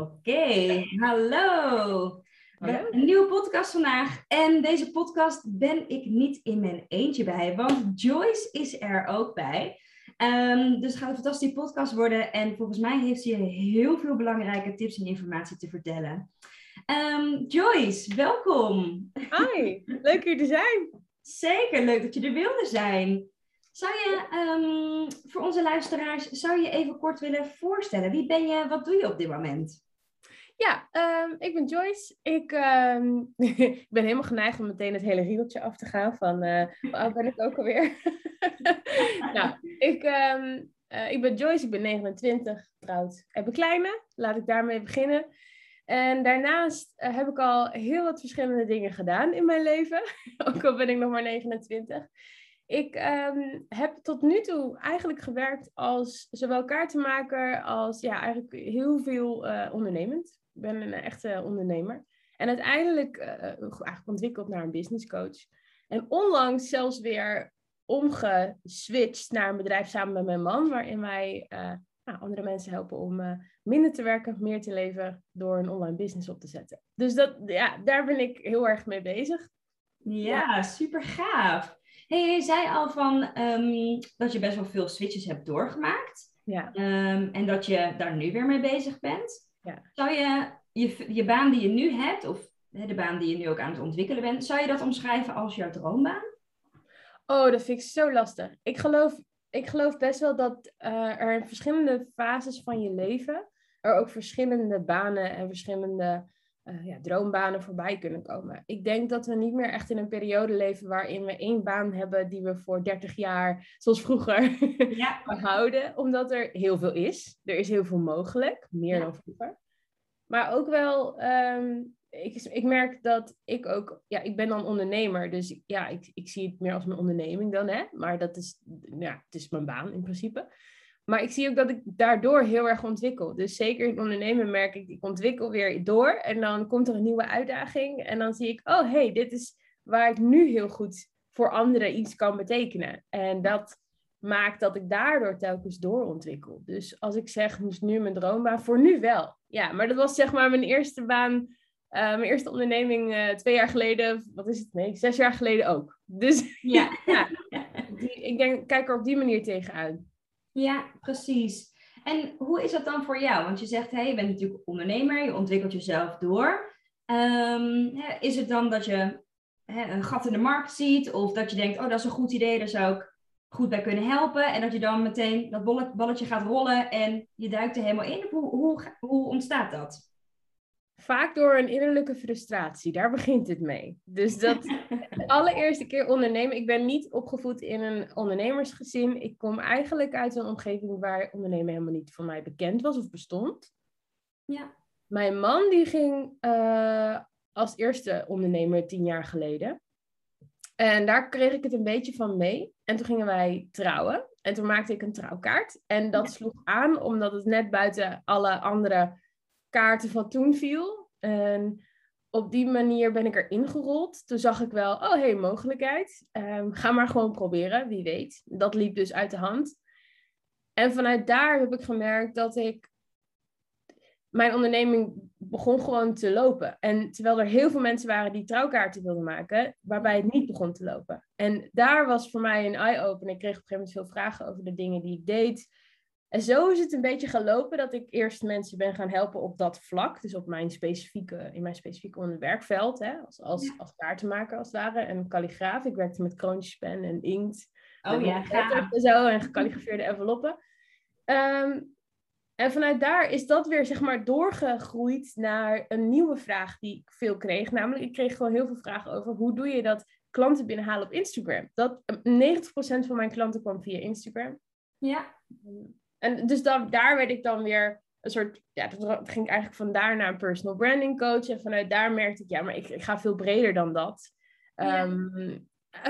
Oké, hallo. Een nieuwe podcast vandaag. En deze podcast ben ik niet in mijn eentje bij, want Joyce is er ook bij. Um, dus het gaat een fantastische podcast worden. En volgens mij heeft ze je heel veel belangrijke tips en informatie te vertellen. Um, Joyce, welkom. Hi, leuk hier te zijn. Zeker, leuk dat je er wilde zijn. Zou je um, voor onze luisteraars, zou je even kort willen voorstellen? Wie ben je, wat doe je op dit moment? Ja, um, ik ben Joyce. Ik, um, ik ben helemaal geneigd om meteen het hele riedeltje af te gaan van uh, ben ik ook alweer? nou, ik, um, uh, ik ben Joyce, ik ben 29, getrouwd, heb een kleine. Laat ik daarmee beginnen. En daarnaast uh, heb ik al heel wat verschillende dingen gedaan in mijn leven. ook al ben ik nog maar 29. Ik heb tot nu toe eigenlijk gewerkt als zowel kaartenmaker als ja, eigenlijk heel veel uh, ondernemend. Ik ben een echte ondernemer. En uiteindelijk uh, eigenlijk ontwikkeld naar een business coach. En onlangs zelfs weer omgeswitcht naar een bedrijf samen met mijn man, waarin wij uh, nou, andere mensen helpen om minder te werken, meer te leven door een online business op te zetten. Dus dat, ja, daar ben ik heel erg mee bezig. Ja, ja. super gaaf. Hey, je zei al van um, dat je best wel veel switches hebt doorgemaakt. Ja. Um, en dat je daar nu weer mee bezig bent. Ja. Zou je, je je baan die je nu hebt, of de baan die je nu ook aan het ontwikkelen bent, zou je dat omschrijven als jouw droombaan? Oh, dat vind ik zo lastig. Ik geloof, ik geloof best wel dat uh, er in verschillende fases van je leven er ook verschillende banen en verschillende uh, ja, droombanen voorbij kunnen komen. Ik denk dat we niet meer echt in een periode leven waarin we één baan hebben die we voor 30 jaar, zoals vroeger, ja. houden. Omdat er heel veel is. Er is heel veel mogelijk, meer ja. dan vroeger. Maar ook wel, um, ik, ik merk dat ik ook, ja, ik ben dan ondernemer. Dus ja, ik, ik zie het meer als mijn onderneming dan, hè. Maar dat is, ja, het is mijn baan in principe. Maar ik zie ook dat ik daardoor heel erg ontwikkel. Dus zeker in ondernemen merk ik, ik ontwikkel weer door. En dan komt er een nieuwe uitdaging. En dan zie ik, oh hey, dit is waar ik nu heel goed voor anderen iets kan betekenen. En dat maakt dat ik daardoor telkens doorontwikkel. Dus als ik zeg, dus nu mijn droombaan, voor nu wel. Ja, maar dat was zeg maar mijn eerste baan, uh, mijn eerste onderneming uh, twee jaar geleden, wat is het? Nee, zes jaar geleden ook. Dus ja, ja die, ik denk, kijk er op die manier tegenaan. Ja, precies. En hoe is dat dan voor jou? Want je zegt, hey, je bent natuurlijk ondernemer, je ontwikkelt jezelf door. Um, is het dan dat je een gat in de markt ziet, of dat je denkt, oh, dat is een goed idee, daar zou ik goed bij kunnen helpen, en dat je dan meteen dat balletje gaat rollen en je duikt er helemaal in? Hoe, hoe, hoe ontstaat dat? Vaak door een innerlijke frustratie. Daar begint het mee. Dus dat de allereerste keer ondernemen. Ik ben niet opgevoed in een ondernemersgezin. Ik kom eigenlijk uit een omgeving waar ondernemen helemaal niet voor mij bekend was of bestond. Ja. Mijn man die ging uh, als eerste ondernemer tien jaar geleden. En daar kreeg ik het een beetje van mee. En toen gingen wij trouwen. En toen maakte ik een trouwkaart. En dat sloeg aan omdat het net buiten alle andere kaarten van toen viel. En op die manier ben ik erin gerold. Toen zag ik wel, oh hey, mogelijkheid. Um, ga maar gewoon proberen, wie weet. Dat liep dus uit de hand. En vanuit daar heb ik gemerkt dat ik... Mijn onderneming begon gewoon te lopen. En terwijl er heel veel mensen waren die trouwkaarten wilden maken, waarbij het niet begon te lopen. En daar was voor mij een eye-opener. Ik kreeg op een gegeven moment veel vragen over de dingen die ik deed. En zo is het een beetje gelopen dat ik eerst mensen ben gaan helpen op dat vlak. Dus op mijn specifieke, in mijn specifieke werkveld. Hè, als, als, ja. als kaartenmaker als het ware. En kalligraaf. Ik werkte met kroontjespen en inkt. Oh ja, en zo. En gekalligrafeerde enveloppen. Um, en vanuit daar is dat weer zeg maar doorgegroeid naar een nieuwe vraag die ik veel kreeg. Namelijk, ik kreeg gewoon heel veel vragen over hoe doe je dat klanten binnenhalen op Instagram. Dat, 90% van mijn klanten kwam via Instagram. Ja. En dus dan, daar werd ik dan weer een soort, ja, dat ging eigenlijk van daar naar een personal branding coach. En vanuit daar merkte ik, ja, maar ik, ik ga veel breder dan dat. Ja. Ehm,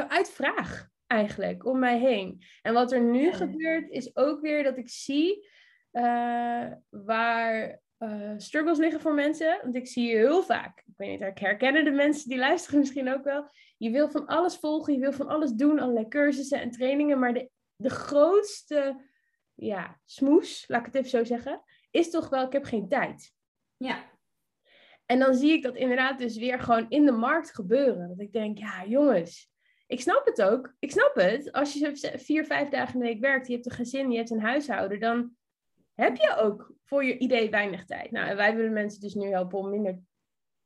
uit vraag eigenlijk, om mij heen. En wat er nu Ja. gebeurt, is ook weer dat ik zie eh, waar eh, struggles liggen voor mensen. Want ik zie heel vaak, ik weet niet, ik herkennen de mensen die luisteren misschien ook wel. Je wil van alles volgen, je wil van alles doen, allerlei cursussen en trainingen. Maar de, de grootste ja, smoes, laat ik het even zo zeggen, is toch wel, ik heb geen tijd. Ja. En dan zie ik dat inderdaad dus weer gewoon in de markt gebeuren. Dat ik denk, ja jongens, ik snap het ook. Ik snap het. Als je vier, vijf dagen in de week werkt, je hebt een gezin, je hebt een huishouden, dan heb je ook voor je idee weinig tijd. Nou, en wij willen mensen dus nu helpen om minder,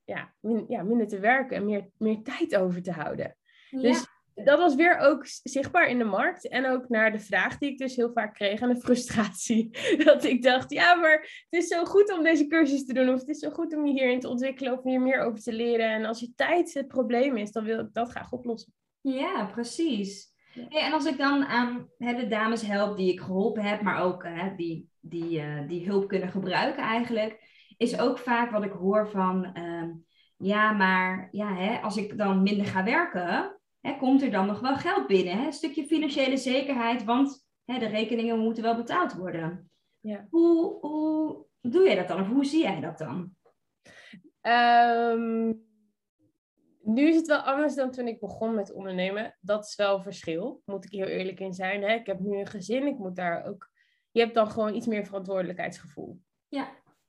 ja, min- ja, minder te werken en meer, meer tijd over te houden. Dus dat was weer ook zichtbaar in de markt. En ook naar de vraag die ik dus heel vaak kreeg en de frustratie. Dat ik dacht, ja, maar het is zo goed om deze cursus te doen. Of het is zo goed om je hierin te ontwikkelen of hier meer over te leren. En als je tijd het probleem is, dan wil ik dat graag oplossen. Ja, precies. Hey, en als ik dan aan hè, de dames help die ik geholpen heb, maar ook hè, die, die, eh, die hulp kunnen gebruiken eigenlijk, is ook vaak wat ik hoor van, ehm, ja, maar ja, hè, als ik dan minder ga werken, hè, komt er dan nog wel geld binnen? Hè? Een stukje financiële zekerheid, want hè, de rekeningen moeten wel betaald worden. Ja. Hoe, hoe doe jij dat dan? Of hoe zie jij dat dan? Ehm, nu is het wel anders dan toen ik begon met ondernemen. Dat is wel een verschil, moet ik heel eerlijk in zijn. Hè? Ik heb nu een gezin, ik moet daar ook... Je hebt dan gewoon iets meer verantwoordelijkheidsgevoel. Ja.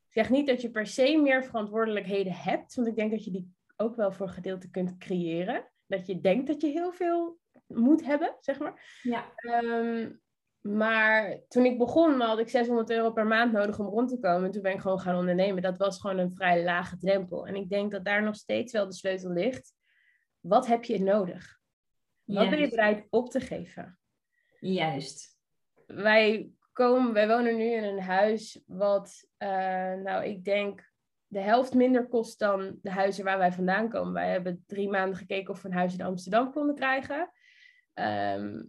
Ik zeg niet dat je per se meer verantwoordelijkheden hebt, want ik denk dat je die ook wel voor een gedeelte kunt creëren. Dat je denkt dat je heel veel moet hebben, zeg maar. Ja. Ehm, maar toen ik begon, had ik 600 euro per maand nodig om rond te komen. En toen ben ik gewoon gaan ondernemen. Dat was gewoon een vrij lage drempel. En ik denk dat daar nog steeds wel de sleutel ligt. Wat heb je nodig? Wat ben je bereid op te geven? Juist. wij komen, wij wonen nu in een huis wat, eh, nou, ik denk de helft minder kost dan de huizen waar wij vandaan komen. Wij hebben drie maanden gekeken of we een huis in Amsterdam konden krijgen. Ehm,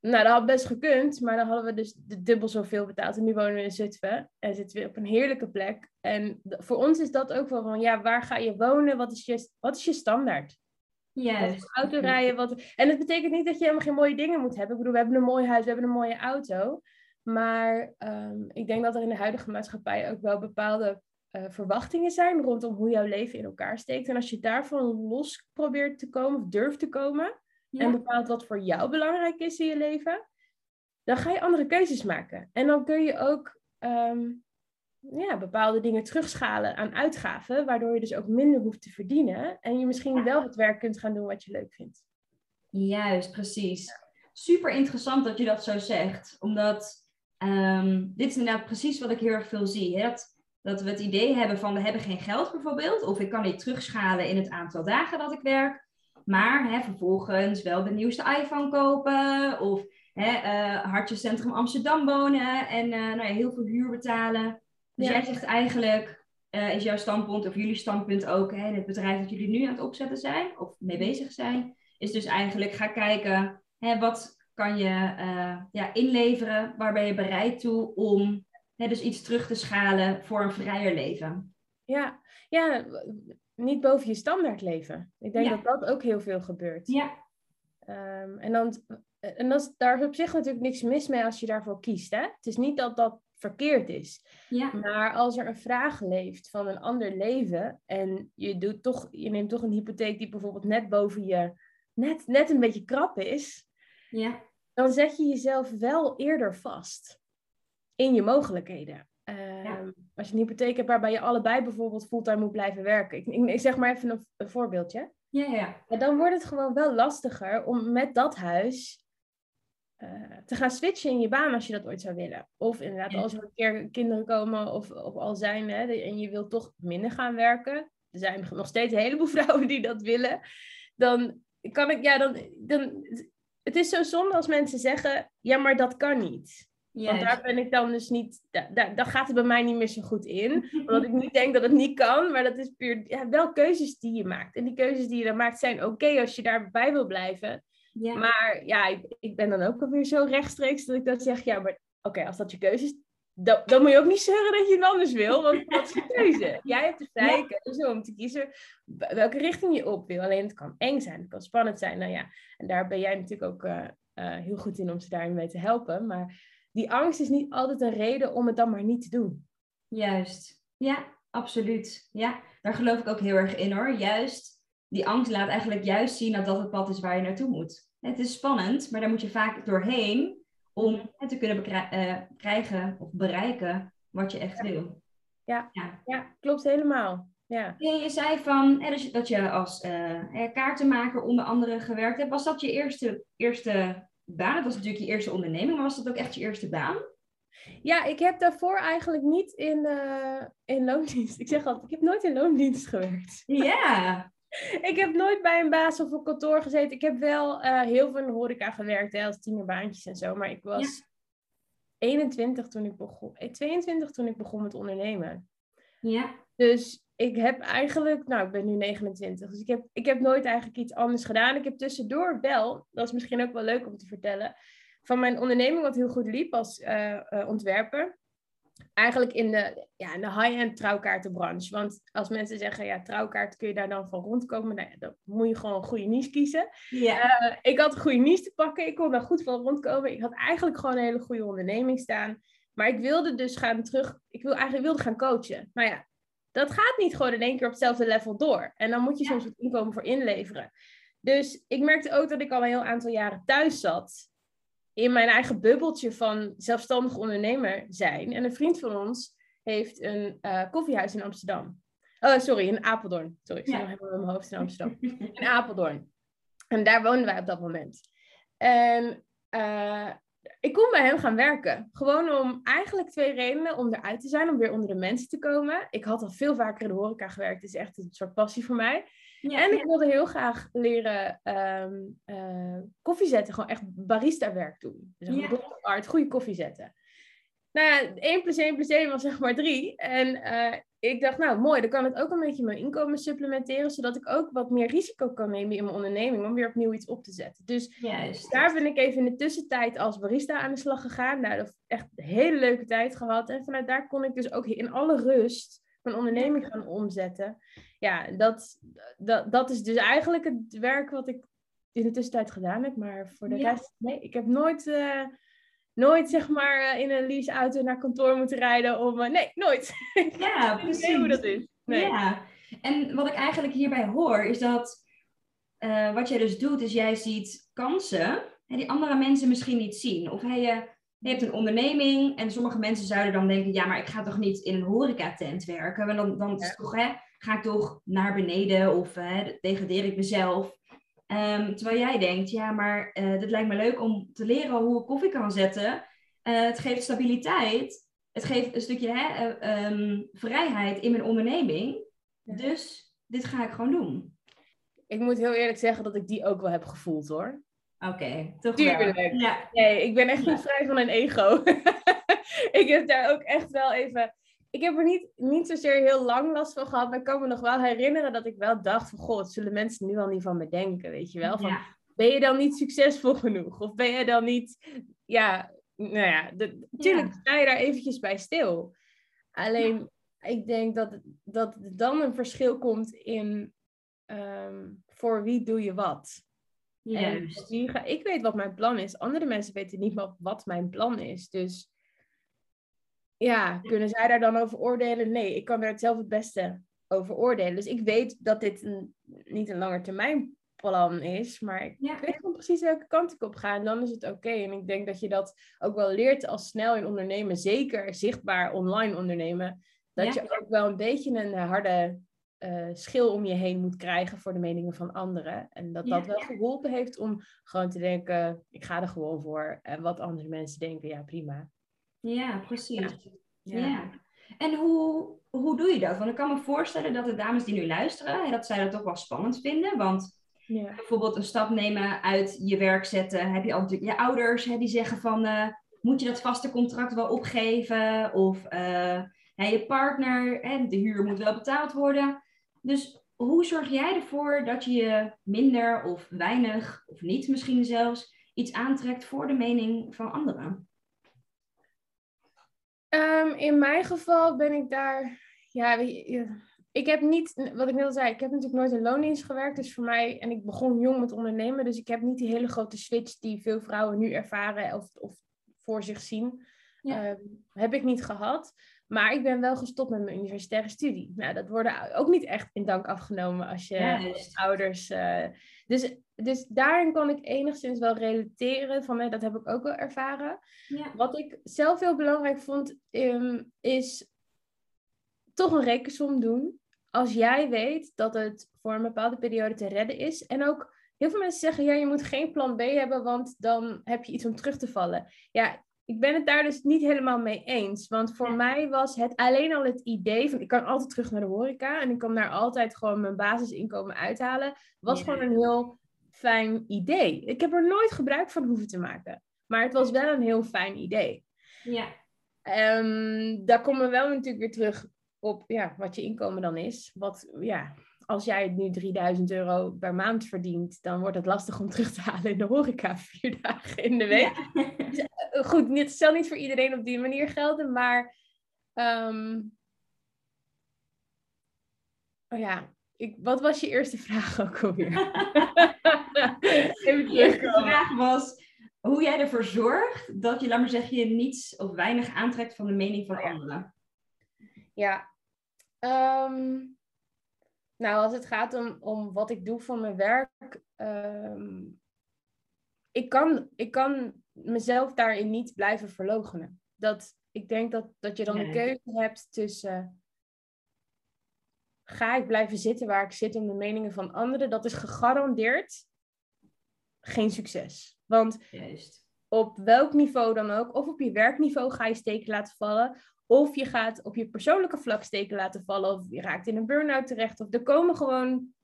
nou, dat had best gekund, maar dan hadden we dus de dubbel zoveel betaald. En nu wonen we in Zutphen en zitten we op een heerlijke plek. En voor ons is dat ook wel van, ja, waar ga je wonen? Wat is je, wat is je standaard? Juist. voor auto rijden. Wat... En het betekent niet dat je helemaal geen mooie dingen moet hebben. Ik bedoel, we hebben een mooi huis, we hebben een mooie auto. Maar ehm, ik denk dat er in de huidige maatschappij ook wel bepaalde eh, verwachtingen zijn rondom hoe jouw leven in elkaar steekt. En als je daarvan los probeert te komen of durft te komen Ja. en bepaalt wat voor jou belangrijk is in je leven, dan ga je andere keuzes maken. En dan kun je ook ehm, ja, bepaalde dingen terugschalen aan uitgaven, waardoor je dus ook minder hoeft te verdienen en je misschien wel het werk kunt gaan doen wat je leuk vindt. Juist, precies. Super interessant dat je dat zo zegt. Omdat ehm, dit is inderdaad precies wat ik heel erg veel zie. Hè? Dat, dat we het idee hebben van we hebben geen geld bijvoorbeeld. Of ik kan niet terugschalen in het aantal dagen dat ik werk. Maar hè, vervolgens wel de nieuwste iPhone kopen. Of hè, eh, Hartjescentrum Amsterdam wonen. En eh, nou ja, heel veel huur betalen. Dus Ja. jij zegt eigenlijk, eh, is jouw standpunt of jullie standpunt ook, hè, in het bedrijf dat jullie nu aan het opzetten zijn. Of mee bezig zijn. Is dus eigenlijk ga kijken, hè, wat kan je ja, inleveren? Waar ben je bereid toe om dus iets terug te schalen voor een vrijer leven? Ja, ja, niet boven je standaard leven. Ik denk Ja. dat dat ook heel veel gebeurt. Ja, Ehm, en dan, en dat is, daar is op zich natuurlijk niks mis mee als je daarvoor kiest. Hè? Het is niet dat dat verkeerd is. ja, Maar als er een vraag leeft van een ander leven en je, doet toch, je neemt toch een hypotheek die bijvoorbeeld net boven je, net, net een beetje krap is, ja, dan zet je jezelf wel eerder vast in je mogelijkheden. Ehm, Ja. Als je een hypotheek hebt waarbij je allebei bijvoorbeeld fulltime moet blijven werken. Ik, ik, ik zeg maar even een, een voorbeeldje. ja, ja. Dan wordt het gewoon wel lastiger om met dat huis eh, te gaan switchen in je baan als je dat ooit zou willen. Of inderdaad, Ja. als er een keer kinderen komen of, of al zijn hè, en je wilt toch minder gaan werken. Er zijn nog steeds een heleboel vrouwen die dat willen. Dan kan ik, ja, dan, dan, het is zo zonde als mensen zeggen, ja, maar dat kan niet. Want daar ben ik dan dus niet, daar, daar gaat het bij mij niet meer zo goed in. Omdat ik niet denk dat het niet kan, maar dat is puur ja, wel keuzes die je maakt. En die keuzes die je dan maakt zijn oké als je daarbij wil blijven. Ja. Maar ja, ik, ik ben dan ook alweer zo rechtstreeks dat ik dan zeg, ja, maar oké, als dat je keuze is, dan, dan, moet je ook niet zeggen dat je het anders wil, want dat is je keuze. Jij hebt de vrije keuze om te kiezen welke richting je op wil. Alleen het kan eng zijn, het kan spannend zijn. Nou ja, en daar ben jij natuurlijk ook uh, uh, heel goed in om ze daarin mee te helpen. Maar die angst is niet altijd een reden om het dan maar niet te doen. Juist, ja, absoluut. Ja, daar geloof ik ook heel erg in hoor. Juist, die angst laat eigenlijk juist zien dat dat het pad is waar je naartoe moet. Het is spannend, maar daar moet je vaak doorheen om te kunnen uh, krijgen of bereiken wat je echt wil. Ja, ja. ja klopt helemaal. Ja. je zei van dat je als uh, kaartenmaker onder andere gewerkt hebt. Was dat je eerste, eerste baan? Dat was natuurlijk je eerste onderneming, maar was dat ook echt je eerste baan? Ja, ik heb daarvoor eigenlijk niet in, uh, in loondienst. Ik zeg altijd, ik heb nooit in loondienst gewerkt. Ja. ik heb nooit bij een baas of een kantoor gezeten. Ik heb wel uh, heel veel in de horeca gewerkt, hè, als tienerbaantjes en zo. Maar ik was 21 toen ik begon, 22 eh, toen ik begon met ondernemen. Ja. Dus ik heb eigenlijk, nou, ik ben nu 29, dus ik heb, ik heb nooit eigenlijk iets anders gedaan. Ik heb tussendoor wel, dat is misschien ook wel leuk om te vertellen, van mijn onderneming wat heel goed liep als uh, ontwerper eigenlijk in de, ja, in de high-end trouwkaartenbranche. Want als mensen zeggen, ja, trouwkaart kun je daar dan van rondkomen, nou dan moet je gewoon een goede niche kiezen. Uh, ik had een goede niche te pakken, ik kon daar goed van rondkomen. Ik had eigenlijk gewoon een hele goede onderneming staan. Maar ik wilde dus gaan terug, ik wil, eigenlijk wilde gaan coachen. Maar ja, dat gaat niet gewoon in één keer op hetzelfde level door. En dan moet je soms wat inkomen voor inleveren. Dus ik merkte ook dat ik al een heel aantal jaren thuis zat in mijn eigen bubbeltje van zelfstandig ondernemer zijn. En een vriend van ons heeft een uh, koffiehuis in Amsterdam. Oh, sorry, in Apeldoorn. Sorry, ik zit nog helemaal in mijn hoofd in Amsterdam. In Apeldoorn. En daar woonden wij op dat moment. En uh, ik kon bij hem gaan werken. Gewoon om eigenlijk twee redenen. Om eruit te zijn, om weer onder de mensen te komen. Ik had al veel vaker in de horeca gewerkt. Het is echt een soort passie voor mij. Ja, en ik wilde heel graag leren um, uh, koffie zetten. Gewoon echt barista werk doen. Dus ja. art, goede koffie zetten. Nou ja, 1 plus 1 plus 1 was zeg maar 3. En uh, ik dacht, nou mooi, dan kan het ook een beetje mijn inkomen supplementeren. Zodat ik ook wat meer risico kan nemen in mijn onderneming. Om weer opnieuw iets op te zetten. Dus Juist. daar ben ik even in de tussentijd als barista aan de slag gegaan. Nou, dat echt een hele leuke tijd gehad. En vanuit daar kon ik dus ook in alle rust mijn onderneming gaan omzetten. Ja, dat, dat, dat is dus eigenlijk het werk wat ik in de tussentijd gedaan heb. Maar voor de rest, nee, ik heb nooit, uh, nooit zeg maar uh, in een leaseauto naar kantoor moeten rijden om... Uh, nee, nooit. Ja, precies. Ik hoe dat is. Nee. Ja, en wat ik eigenlijk hierbij hoor is dat wat jij dus doet, is jij ziet kansen die andere mensen misschien niet zien. Of hij je hebt een onderneming en sommige mensen zouden dan denken, ja, maar ik ga toch niet in een horecatent werken, want dan, dan ja. toch, hè, ga ik toch naar beneden of hè, degradeer ik mezelf. Um, terwijl jij denkt, ja, maar uh, dit lijkt me leuk om te leren hoe ik koffie kan zetten. Uh, het geeft stabiliteit, het geeft een stukje hè, uh, um, vrijheid in mijn onderneming. Ja. Dus dit ga ik gewoon doen. Ik moet heel eerlijk zeggen dat ik die ook wel heb gevoeld hoor. Oké, okay, toch Tuurlijk. Wel. Ja. Nee, ik ben echt niet vrij van een ego. ik heb daar ook echt wel even... Ik heb er niet, niet zozeer heel lang last van gehad, maar ik kan me nog wel herinneren dat ik wel dacht van... God, zullen mensen nu al niet van me denken, weet je wel? Van, ja. Ben je dan niet succesvol genoeg? Of ben je dan niet... Ja, nou ja, natuurlijk sta je daar eventjes bij stil. Alleen, ik denk dat, dat dan een verschil komt in... Um, voor wie doe je wat? Juist. En ik weet wat mijn plan is. Andere mensen weten niet meer wat mijn plan is. Dus ja, kunnen zij daar dan over oordelen? Nee, ik kan daar zelf het beste over oordelen. Dus ik weet dat dit een, niet een langetermijn plan is, maar ik ja. weet gewoon precies welke kant ik op ga en dan is het oké. En ik denk dat je dat ook wel leert als snel in ondernemen, zeker zichtbaar online ondernemen, dat Ja. je ook wel een beetje een harde eh, schil om je heen moet krijgen voor de meningen van anderen. En dat Ja. dat wel geholpen heeft om gewoon te denken, ik ga er gewoon voor. En wat andere mensen denken, ja prima. Ja, precies. Ja. Ja. En hoe, hoe doe je dat? Want ik kan me voorstellen dat de dames die nu luisteren, dat zij dat toch wel spannend vinden. Want Ja. bijvoorbeeld een stap nemen uit je werk zetten, heb je al natuurlijk je ouders hè, die zeggen van, eh, moet je dat vaste contract wel opgeven? Of uh, je partner, hè, de huur moet wel betaald worden. Dus hoe zorg jij ervoor dat je je minder of weinig, of niet misschien zelfs, iets aantrekt voor de mening van anderen? Um, in mijn geval ben ik daar, ja, ik heb niet, wat ik net al zei, ik heb natuurlijk nooit in loondienst gewerkt. Dus voor mij, en ik begon jong met ondernemen, dus ik heb niet die hele grote switch die veel vrouwen nu ervaren of, of voor zich zien. Ja. Um, heb ik niet gehad. Maar ik ben wel gestopt met mijn universitaire studie. Nou, dat wordt ook niet echt in dank afgenomen als je ouders. Uh, dus, dus daarin kon ik enigszins wel relateren. Van, dat heb ik ook wel ervaren. Ja. Wat ik zelf heel belangrijk vond, um, is toch een rekensom doen. Als jij weet dat het voor een bepaalde periode te redden is. En ook heel veel mensen zeggen, ja, je moet geen plan B hebben, want dan heb je iets om terug te vallen. Ja, ik ben het daar dus niet helemaal mee eens. Want voor mij was het alleen al het idee van ik kan altijd terug naar de horeca en ik kan daar altijd gewoon mijn basisinkomen uithalen. Was gewoon een heel fijn idee. Ik heb er nooit gebruik van hoeven te maken. Maar het was wel een heel fijn idee. Ja. Um, daar komen we wel natuurlijk weer terug op ja, wat je inkomen dan is. Wat, ja, als jij nu 3000 euro per maand verdient, dan wordt het lastig om terug te halen in de horeca vier dagen in de week. Dus, eh, goed, het zal niet voor iedereen op die manier gelden, maar um... oh ja, ik, wat was je eerste vraag ook alweer? Even de vraag was hoe jij ervoor zorgt dat je, laat maar zeggen, je niets of weinig aantrekt van de mening van anderen. Ja, um... Nou, als het gaat om, om wat ik doe voor mijn werk, um, ik, kan, ik kan mezelf daarin niet blijven verloochenen. Dat, ik denk dat, dat je dan nee. een keuze hebt tussen ga ik blijven zitten waar ik zit om de meningen van anderen, dat is gegarandeerd geen succes. Want Juist. op welk niveau dan ook, of op je werkniveau ga je steken laten vallen, of je gaat op je persoonlijke vlak steken laten vallen. Of je raakt in een burn-out terecht. Of er komen gewoon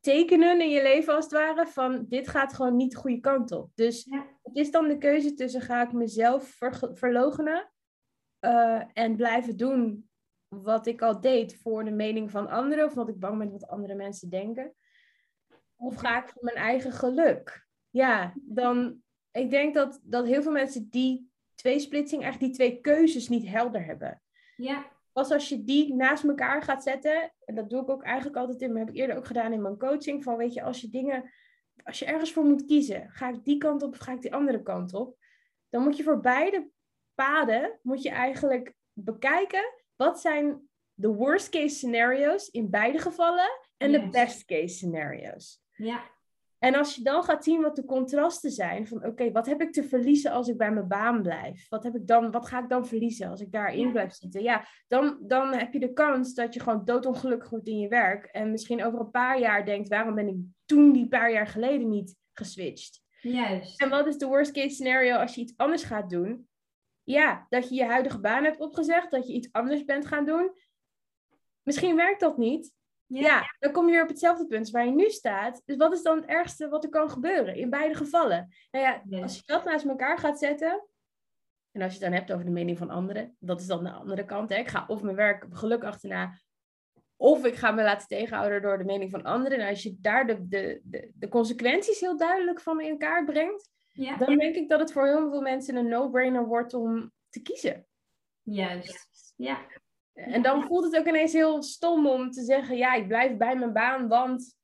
tekenen in je leven als het ware van dit gaat gewoon niet de goede kant op. Dus het is dan de keuze tussen ga ik mezelf ver verlogenen uh, en blijven doen wat ik al deed voor de mening van anderen. Of wat ik bang ben wat andere mensen denken. Of ga ik voor mijn eigen geluk? Ja, dan... Ik denk dat, dat heel veel mensen die tweesplitsing, eigenlijk die twee keuzes niet helder hebben. Ja. Pas als je die naast elkaar gaat zetten, en dat doe ik ook eigenlijk altijd in, maar heb ik eerder ook gedaan in mijn coaching, van weet je, als je dingen, als je ergens voor moet kiezen, ga ik die kant op of ga ik die andere kant op, dan moet je voor beide paden, moet je eigenlijk bekijken, wat zijn de worst case scenario's in beide gevallen en de best case scenario's. Ja. En als je dan gaat zien wat de contrasten zijn, van oké, wat heb ik te verliezen als ik bij mijn baan blijf? Wat, heb ik dan, wat ga ik dan verliezen als ik daarin blijf zitten? Ja, dan, dan heb je de kans dat je gewoon doodongelukkig wordt in je werk. En misschien over een paar jaar denkt, waarom ben ik toen die paar jaar geleden niet geswitcht? Juist. En wat is de worst case scenario als je iets anders gaat doen? Ja, dat je je huidige baan hebt opgezegd, dat je iets anders bent gaan doen. Misschien werkt dat niet, ja. dan kom je weer op hetzelfde punt waar je nu staat. Dus wat is dan het ergste wat er kan gebeuren in beide gevallen? Nou ja, als je dat naast elkaar gaat zetten, en als je het dan hebt over de mening van anderen, dat is dan de andere kant. Hè? Ik ga of mijn werk geluk achterna, of ik ga me laten tegenhouden door de mening van anderen. En als je daar de, de, de, de consequenties heel duidelijk van in kaart brengt, ja. dan denk ik dat het voor heel veel mensen een no-brainer wordt om te kiezen. Juist, ja. En dan voelt het ook ineens heel stom om te zeggen, ja, ik blijf bij mijn baan, want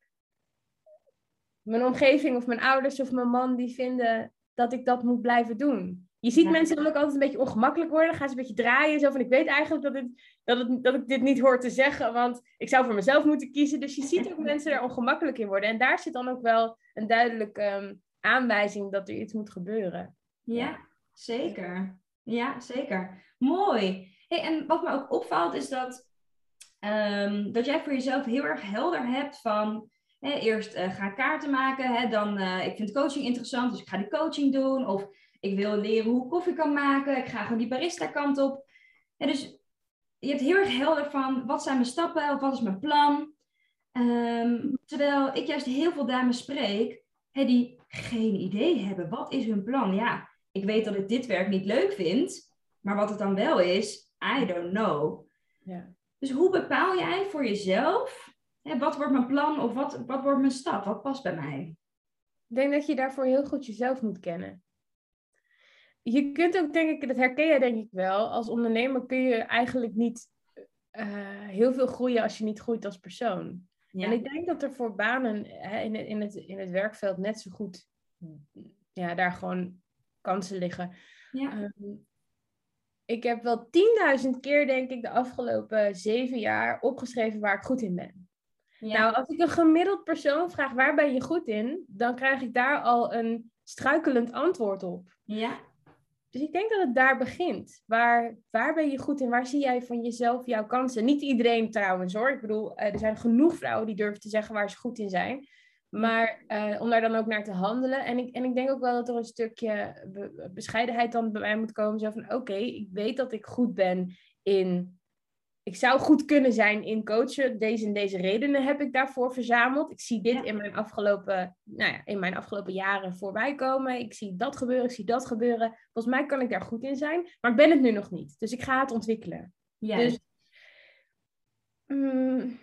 mijn omgeving of mijn ouders of mijn man die vinden dat ik dat moet blijven doen. Je ziet mensen dan ook altijd een beetje ongemakkelijk worden, gaan ze een beetje draaien, zo van ik weet eigenlijk dat, het, dat, het, dat ik dit niet hoor te zeggen, want ik zou voor mezelf moeten kiezen. Dus je ziet ook mensen er ongemakkelijk in worden. En daar zit dan ook wel een duidelijke ehm, aanwijzing dat er iets moet gebeuren. Ja, zeker. Ja, zeker. Mooi. En wat me ook opvalt is dat, um, dat jij voor jezelf heel erg helder hebt van hè, eerst uh, ga kaarten maken, hè, dan uh, ik vind coaching interessant, dus ik ga die coaching doen. Of ik wil leren hoe ik koffie kan maken, ik ga gewoon die barista kant op. En dus je hebt heel erg helder van wat zijn mijn stappen of wat is mijn plan. Um, terwijl ik juist heel veel dames spreek hè, die geen idee hebben. Wat is hun plan? Ja, ik weet dat ik dit werk niet leuk vind, maar wat het dan wel is, I don't know. Ja. Dus hoe bepaal jij voor jezelf, hè, wat wordt mijn plan of wat, wat wordt mijn stap, wat past bij mij? Ik denk dat je daarvoor heel goed jezelf moet kennen. Je kunt ook, denk ik, dat herken je denk ik wel, als ondernemer kun je eigenlijk niet eh, heel veel groeien als je niet groeit als persoon. Ja. En ik denk dat er voor banen hè, in, het, in, het, in het werkveld net zo goed ja, daar gewoon kansen liggen. ja. Ehm, ik heb wel 10.000 keer, denk ik, de afgelopen zeven jaar opgeschreven waar ik goed in ben. ja. Nou, als ik een gemiddeld persoon vraag waar ben je goed in, dan krijg ik daar al een struikelend antwoord op. ja. Dus ik denk dat het daar begint. Waar, waar ben je goed in? Waar zie jij van jezelf jouw kansen? Niet iedereen trouwens hoor. Ik bedoel, eh, er zijn genoeg vrouwen die durven te zeggen waar ze goed in zijn. Maar eh, om daar dan ook naar te handelen. En ik, en ik denk ook wel dat er een stukje be- bescheidenheid dan bij mij moet komen. Zo van, oké, ik weet dat ik goed ben in... Ik zou goed kunnen zijn in coachen. Deze en deze redenen heb ik daarvoor verzameld. Ik zie dit Ja. in, mijn afgelopen, nou ja, in mijn afgelopen jaren voorbij komen. Ik zie dat gebeuren, ik zie dat gebeuren. Volgens mij kan ik daar goed in zijn. Maar ik ben het nu nog niet. Dus ik ga het ontwikkelen. Juist. Dus mm,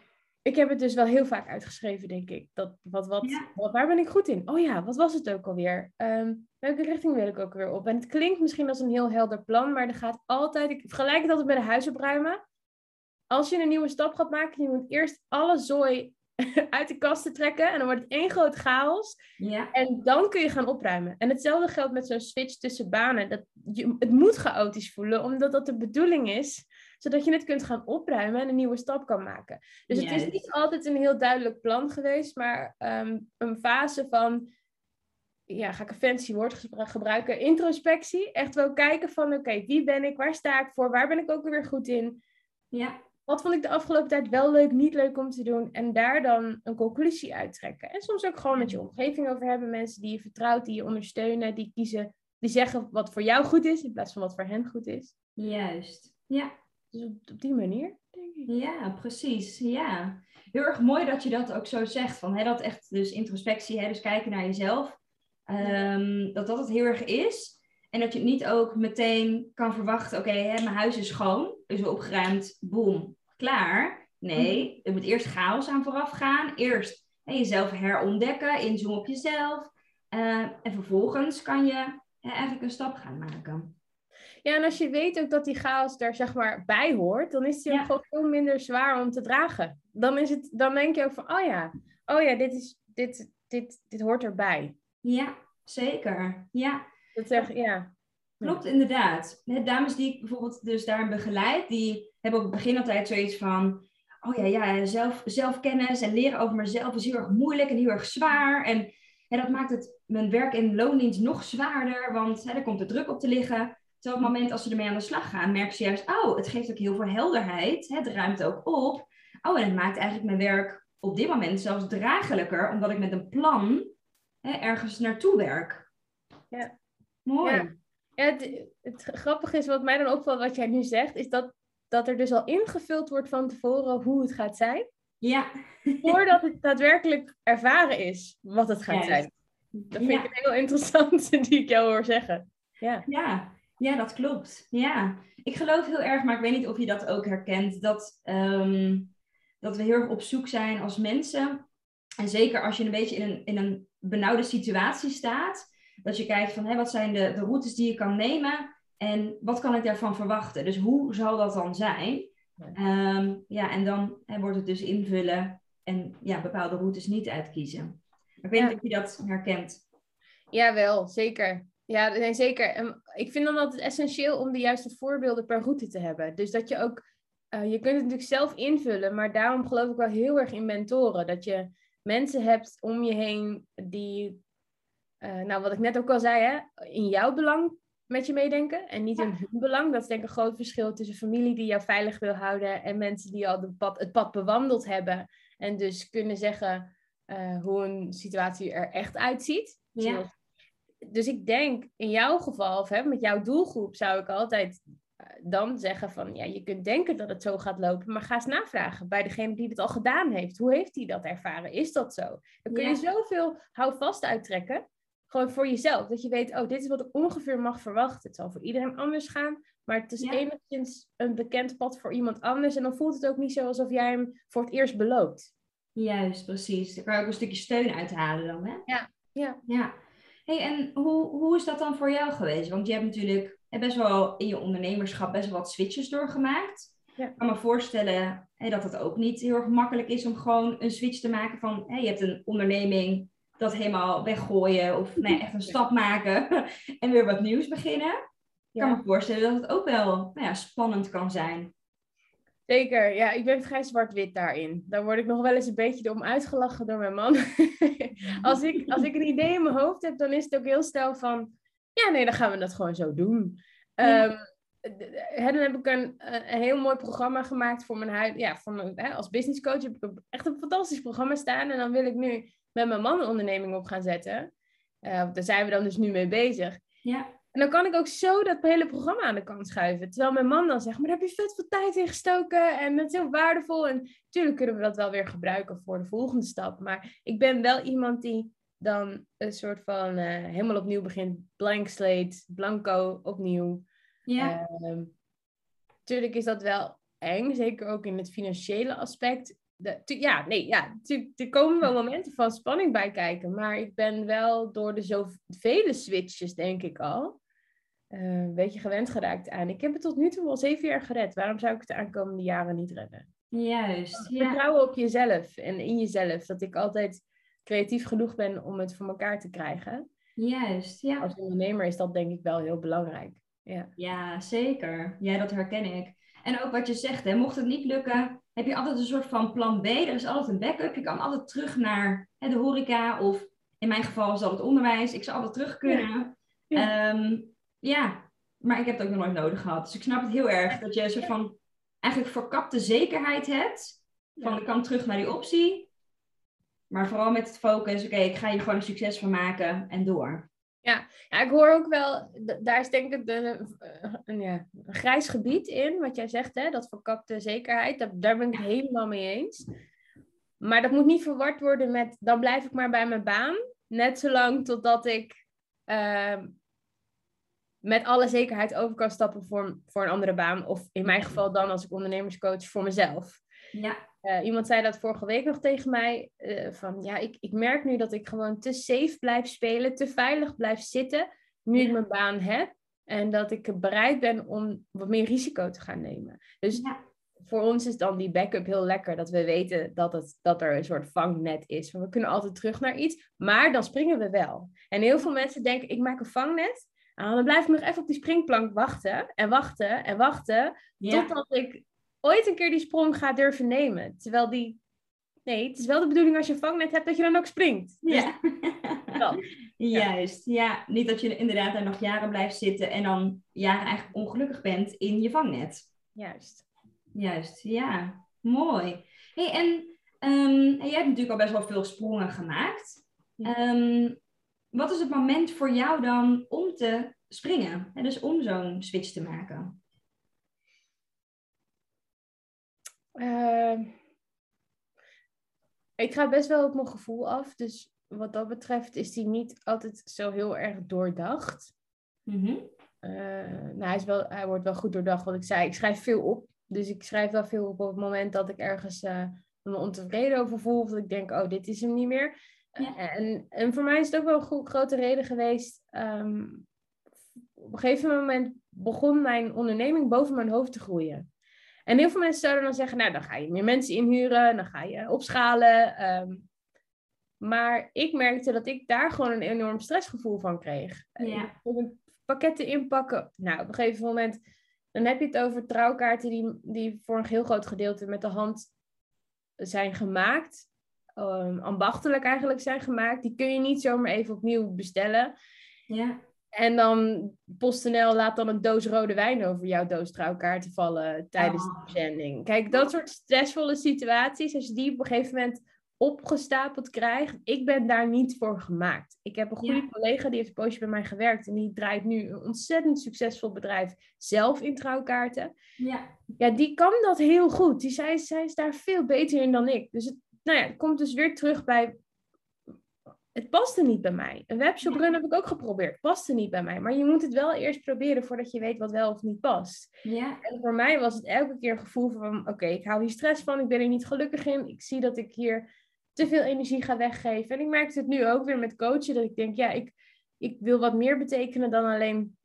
ik heb het dus wel heel vaak uitgeschreven, denk ik. Dat, wat, wat, Ja. wat, waar ben ik goed in? Oh ja, wat was het ook alweer? Ehm, welke richting wil ik ook weer op? En het klinkt misschien als een heel helder plan, maar er gaat altijd... Ik vergelijk het altijd met een huis opruimen. Als je een nieuwe stap gaat maken, je moet eerst alle zooi uit de kasten trekken. En dan wordt het één groot chaos. ja. En dan kun je gaan opruimen. En hetzelfde geldt met zo'n switch tussen banen. Dat je, het moet chaotisch voelen, omdat dat de bedoeling is. Zodat je het kunt gaan opruimen en een nieuwe stap kan maken. Dus het is niet altijd een heel duidelijk plan geweest, maar ehm, een fase van, ja, ga ik een fancy woord gebru- gebruiken, introspectie. Echt wel kijken van, oké, wie ben ik, waar sta ik voor, waar ben ik ook weer goed in. ja. Wat vond ik de afgelopen tijd wel leuk, niet leuk om te doen? En daar dan een conclusie uittrekken. En soms ook gewoon met je omgeving over hebben. Mensen die je vertrouwt, die je ondersteunen, die kiezen, die zeggen wat voor jou goed is, in plaats van wat voor hen goed is. Juist. Ja. Dus op, op die manier, denk ik. Ja, precies. Ja. Heel erg mooi dat je dat ook zo zegt. Van, hè, dat echt dus introspectie, hè, dus kijken naar jezelf. ehm, dat dat het heel erg is. En dat je het niet ook meteen kan verwachten. Oké, hè, mijn huis is schoon. Is opgeruimd. Boom. Klaar. Nee, er moet eerst chaos aan vooraf gaan. Eerst hè, jezelf herontdekken. Inzoomen op jezelf. eh, en vervolgens kan je hè, eigenlijk een stap gaan maken. Ja, en als je weet ook dat die chaos daar zeg maar bij hoort, dan is die Ja. ook gewoon veel minder zwaar om te dragen. Dan, is het, dan denk je ook van, oh ja, oh ja, dit, is, dit, dit, dit hoort erbij. Ja, zeker. Ja. Dat zeg, ja. Klopt, inderdaad. De dames die ik bijvoorbeeld dus daarin begeleid, die hebben op het begin altijd zoiets van, oh ja, ja zelf, zelfkennis en leren over mezelf is heel erg moeilijk en heel erg zwaar. En hè, dat maakt het mijn werk in loondienst nog zwaarder, want hè, er komt de druk op te liggen. Terwijl op het moment als ze ermee aan de slag gaan, merken ze juist, oh, het geeft ook heel veel helderheid. Het ruimt ook op. Oh, en het maakt eigenlijk mijn werk op dit moment zelfs draaglijker, omdat ik met een plan hè, ergens naartoe werk. Ja. Mooi. Ja. Ja, het, het grappige is, wat mij dan opvalt, wat jij nu zegt, is dat, dat er dus al ingevuld wordt van tevoren hoe het gaat zijn, Ja, voordat het daadwerkelijk ervaren is wat het gaat zijn. Dat vind Ja. ik een heel interessant die ik jou hoor zeggen. Ja. ja, ja, dat klopt. Ja, ik geloof heel erg, maar ik weet niet of je dat ook herkent, dat, ehm, dat we heel erg op zoek zijn als mensen. En zeker als je een beetje in een, in een benauwde situatie staat, dat je kijkt van hé, wat zijn de, de routes die je kan nemen en wat kan ik daarvan verwachten? Dus hoe zal dat dan zijn? Ja. Ehm, ja, en dan hè, wordt het dus invullen en ja, bepaalde routes niet uitkiezen. Ik weet Ja. niet of je dat herkent. Jawel, zeker. Ja, nee, zeker. En ik vind dan altijd essentieel om de juiste voorbeelden per route te hebben. Dus dat je ook, eh, je kunt het natuurlijk zelf invullen, maar daarom geloof ik wel heel erg in mentoren. Dat je mensen hebt om je heen die, eh, nou wat ik net ook al zei, hè, in jouw belang met je meedenken en niet in hun belang. Dat is denk ik een groot verschil tussen familie die jou veilig wil houden en mensen die al de pad, het pad bewandeld hebben en dus kunnen zeggen eh, hoe een situatie er echt uitziet. Ja. Zoals dus ik denk in jouw geval, of hè, met jouw doelgroep, zou ik altijd eh, dan zeggen van, ja, je kunt denken dat het zo gaat lopen, maar ga eens navragen bij degene die het al gedaan heeft. Hoe heeft hij dat ervaren? Is dat zo? Dan kun Ja. je zoveel houvast uittrekken. gewoon voor jezelf. Dat je weet, oh, dit is wat ik ongeveer mag verwachten. Het zal voor iedereen anders gaan. Maar het is Ja. enigszins een bekend pad voor iemand anders. En dan voelt het ook niet zo alsof jij hem voor het eerst beloopt. Juist, precies. Daar kan je ook een stukje steun uithalen dan, hè? Ja, ja. Ja. Hey, en hoe, hoe is dat dan voor jou geweest? Want je hebt natuurlijk eh, best wel in je ondernemerschap best wel wat switches doorgemaakt. Ja. Ik kan me voorstellen hè, dat het ook niet heel erg makkelijk is om gewoon een switch te maken van... Je hebt een onderneming, dat helemaal weggooien of nee, echt een stap maken en weer wat nieuws beginnen. Ik kan Ja. me voorstellen dat het ook wel nou ja, spannend kan zijn. Zeker, ja, ik ben vrij zwart-wit daarin. Daar word ik nog wel eens een beetje om uitgelachen door mijn man. als, ik, als ik een idee in mijn hoofd heb, dan is het ook heel snel van... Ja, nee, dan gaan we dat gewoon zo doen. Ja. Ehm, dan heb ik een, een heel mooi programma gemaakt voor mijn huid. Ja, voor mijn, hè, als business coach heb ik echt een fantastisch programma staan. En dan wil ik nu met mijn man een onderneming op gaan zetten. Eh, daar zijn we dan dus nu mee bezig. Ja, En dan kan ik ook zo dat hele programma aan de kant schuiven. Terwijl mijn man dan zegt, maar daar heb je vet veel tijd in gestoken. En dat is heel waardevol. En natuurlijk kunnen we dat wel weer gebruiken voor de volgende stap. Maar ik ben wel iemand die dan een soort van eh, helemaal opnieuw begint. Blank slate, blanco, opnieuw. ja, Ehm, tuurlijk is dat wel eng. Zeker ook in het financiële aspect. De, tu- ja, nee, ja. tu- er komen wel momenten van spanning bij kijken. Maar ik ben wel door de zoveel switches, denk ik al, eh, een beetje gewend geraakt aan. Ik heb het tot nu toe al zeven jaar gered. Waarom zou ik het de aankomende jaren niet redden? juist. Ja. Vertrouwen op jezelf en in jezelf. Dat ik altijd creatief genoeg ben om het voor elkaar te krijgen. Juist, ja. Als ondernemer is dat denk ik wel heel belangrijk. Ja. Ja, zeker. Ja, dat herken ik. En ook wat je zegt, hè, mocht het niet lukken, heb je altijd een soort van plan B. Er is altijd een backup. Je kan altijd terug naar hè, de horeca of in mijn geval is dat het onderwijs. Ik zou altijd terug kunnen. Ja. Ja. Ja, maar ik heb het ook nog nooit nodig gehad. Dus ik snap het heel erg dat je een soort van eigenlijk verkapte zekerheid hebt. Van Ja. ik kan terug naar die optie. Maar vooral met het focus, oké, ik ga hier gewoon een succes van maken en door. Ja, ik hoor ook wel, daar is denk ik eh, een, ja, een grijs gebied in, wat jij zegt, hè, dat verkapte zekerheid. Dat, daar ben ik het helemaal mee eens. Maar dat moet niet verward worden met, dan blijf ik maar bij mijn baan. Net zolang totdat ik ehm, met alle zekerheid over kan stappen voor, voor een andere baan. Of in mijn geval dan als ik ondernemerscoach voor mezelf. Ja, Eh, iemand zei dat vorige week nog tegen mij. eh, van ja, ik, ik merk nu dat ik gewoon te safe blijf spelen, te veilig blijf zitten. Nu ik mijn baan heb. En dat ik bereid ben om wat meer risico te gaan nemen. Dus Ja. voor ons is dan die backup heel lekker. Dat we weten dat, het, dat er een soort vangnet is. Van, we kunnen altijd terug naar iets. Maar dan springen we wel. En heel veel mensen denken, ik maak een vangnet. Ah, dan blijf ik nog even op die springplank wachten. En wachten en wachten. ja. Totdat ik ooit een keer die sprong ga durven nemen. Terwijl die. Nee, het is wel de bedoeling als je een vangnet hebt dat je dan ook springt. Dus ja. dat. Juist, ja. Niet dat je inderdaad daar nog jaren blijft zitten en dan jaren eigenlijk ongelukkig bent in je vangnet. Juist. Juist, ja. Mooi. hey, en ehm, jij hebt natuurlijk al best wel veel sprongen gemaakt. Ja. Wat is het moment voor jou dan om te springen? Hè, dus om zo'n switch te maken? Ehm, ik ga best wel op mijn gevoel af. Dus wat dat betreft is die niet altijd zo heel erg doordacht. Mhm. Eh, nou, hij, is wel, hij wordt wel goed doordacht. Wat ik zei, ik schrijf veel op. Dus ik schrijf wel veel op op het moment dat ik ergens eh, me ontevreden over voel. Of dat ik denk, oh, dit is hem niet meer. Ja. En, en voor mij is het ook wel een grote reden geweest. ehm, op een gegeven moment begon mijn onderneming boven mijn hoofd te groeien. En heel veel mensen zouden dan zeggen, nou, dan ga je meer mensen inhuren, dan ga je opschalen. ehm. maar ik merkte dat ik daar gewoon een enorm stressgevoel van kreeg. Ja. Ik kon pakketten inpakken. Nou, op een gegeven moment, dan heb je het over trouwkaarten die, die voor een heel groot gedeelte met de hand zijn gemaakt. Ehm, ambachtelijk eigenlijk zijn gemaakt. Die kun je niet zomaar even opnieuw bestellen. Ja. En dan PostNL laat dan een doos rode wijn over jouw doos trouwkaarten vallen tijdens Oh. de verzending. Kijk, dat soort stressvolle situaties, als je die op een gegeven moment opgestapeld krijgt, ik ben daar niet voor gemaakt. Ik heb een goede Ja. collega, die heeft een poosje bij mij gewerkt en die draait nu een ontzettend succesvol bedrijf zelf in trouwkaarten. Ja. Ja, die kan dat heel goed. Die, zij, zij is daar veel beter in dan ik. Dus het, nou ja, het komt dus weer terug bij het paste niet bij mij. Een webshop run heb ik ook geprobeerd. Paste niet bij mij. Maar je moet het wel eerst proberen voordat je weet wat wel of niet past. Ja. En voor mij was het elke keer een gevoel van: oké, ik hou hier stress van, ik ben er niet gelukkig in. Ik zie dat ik hier te veel energie ga weggeven. En ik merkte het nu ook weer met coachen, dat ik denk: ja, ik, ik wil wat meer betekenen dan alleen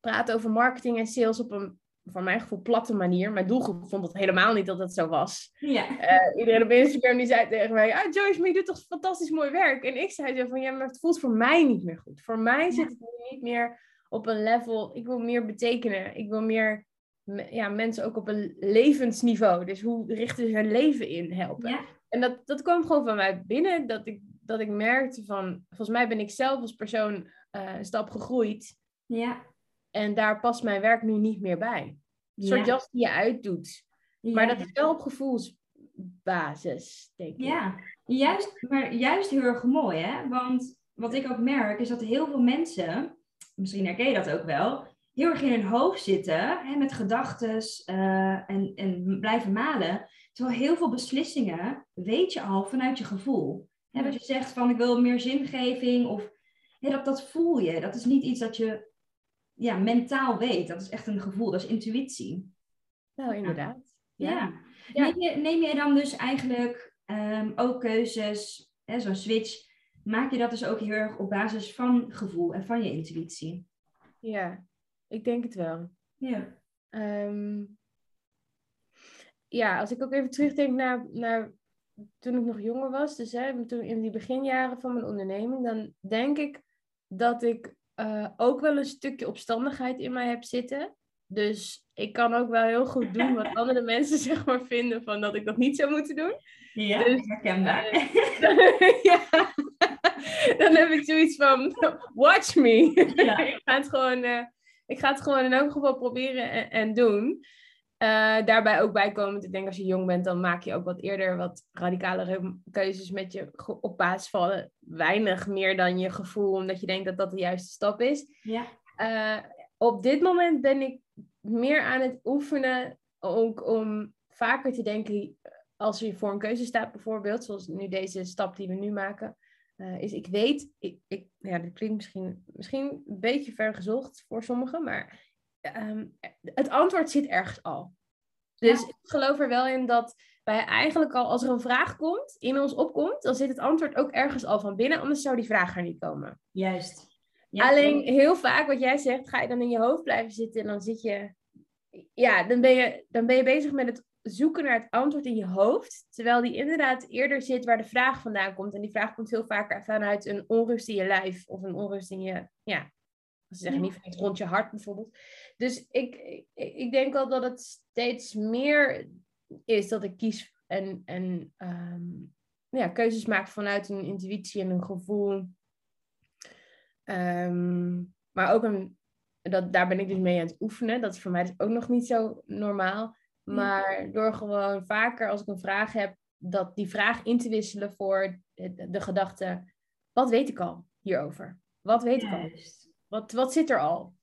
praten over marketing en sales op een, voor mijn gevoel, platte manier. Mijn doelgroep vond het helemaal niet dat het zo was. Ja. Eh, iedereen op Instagram die zei tegen mij: ah, Joyce, maar je doet toch fantastisch mooi werk? En ik zei zo van: ja, maar het voelt voor mij niet meer goed. Voor mij zit het niet meer op een level. Ik wil meer betekenen. Ik wil meer me- ja, mensen ook op een levensniveau. Dus hoe richten ze hun leven in helpen? Ja. En dat, dat kwam gewoon van mij binnen. Dat ik, dat ik merkte van: volgens mij ben ik zelf als persoon eh, een stap gegroeid. Ja. En daar past mijn werk nu niet meer bij. Een soort Ja. jas die je uitdoet. Maar Ja. dat is wel op gevoelsbasis, denk ik. Ja, juist, maar juist heel erg mooi, hè? Want wat ik ook merk is dat heel veel mensen, misschien herken je dat ook wel, heel erg in hun hoofd zitten hè, met gedachten en, en blijven malen. Terwijl heel veel beslissingen weet je al vanuit je gevoel. Hè, wat je zegt van ik wil meer zingeving of hè, dat, dat voel je. Dat is niet iets dat je ja, mentaal weet. Dat is echt een gevoel, dat is intuïtie. Nou, inderdaad. Ja. Ja. Neem, je, neem je dan dus eigenlijk ehm, ook keuzes, zo'n switch, maak je dat dus ook heel erg op basis van gevoel en van je intuïtie? Ja, ik denk het wel. Ja. Ehm, ja, als ik ook even terugdenk naar, naar toen ik nog jonger was, dus hè, toen in die beginjaren van mijn onderneming, dan denk ik dat ik eh, ook wel een stukje opstandigheid in mij heb zitten. Dus ik kan ook wel heel goed doen wat andere mensen zeg maar vinden van dat ik dat niet zou moeten doen. Ja, Dus, herkenbaar. ja. Dan heb ik zoiets van, watch me. Ja. ik, ga het gewoon, eh, ik ga het gewoon in elk geval proberen en, en doen. Eh, daarbij ook bijkomend, ik denk als je jong bent, dan maak je ook wat eerder wat radicalere keuzes met je op basis van weinig meer dan je gevoel, omdat je denkt dat dat de juiste stap is. ja. Eh, op dit moment ben ik meer aan het oefenen ook om vaker te denken als je voor een keuze staat bijvoorbeeld, zoals nu deze stap die we nu maken, eh, is ik weet, ik, ik, ja, dat klinkt misschien, misschien een beetje ver gezocht voor sommigen, maar ehm, het antwoord zit ergens al. Dus Ja. ik geloof er wel in dat wij eigenlijk al, als er een vraag komt, in ons opkomt, dan zit het antwoord ook ergens al van binnen, anders zou die vraag er niet komen. Juist. Ja, Alleen heel vaak, wat jij zegt, ga je dan in je hoofd blijven zitten en dan zit je. Ja, dan ben je, dan ben je bezig met het zoeken naar het antwoord in je hoofd. Terwijl die inderdaad eerder zit waar de vraag vandaan komt. En die vraag komt veel vaker vanuit een onrust in je lijf of een onrust in je. Ja, ze zeggen Ja. niet vanuit rond je hart bijvoorbeeld. Dus ik, ik, ik denk wel dat het steeds meer is dat ik kies en, en ehm, ja, keuzes maak vanuit een intuïtie en een gevoel. Ehm, maar ook een, dat, daar ben ik dus mee aan het oefenen. Dat is voor mij dus ook nog niet zo normaal. Maar door gewoon vaker als ik een vraag heb, dat die vraag in te wisselen voor de, de gedachte, wat weet ik al hierover? Wat weet ik al? Wat, wat zit er al?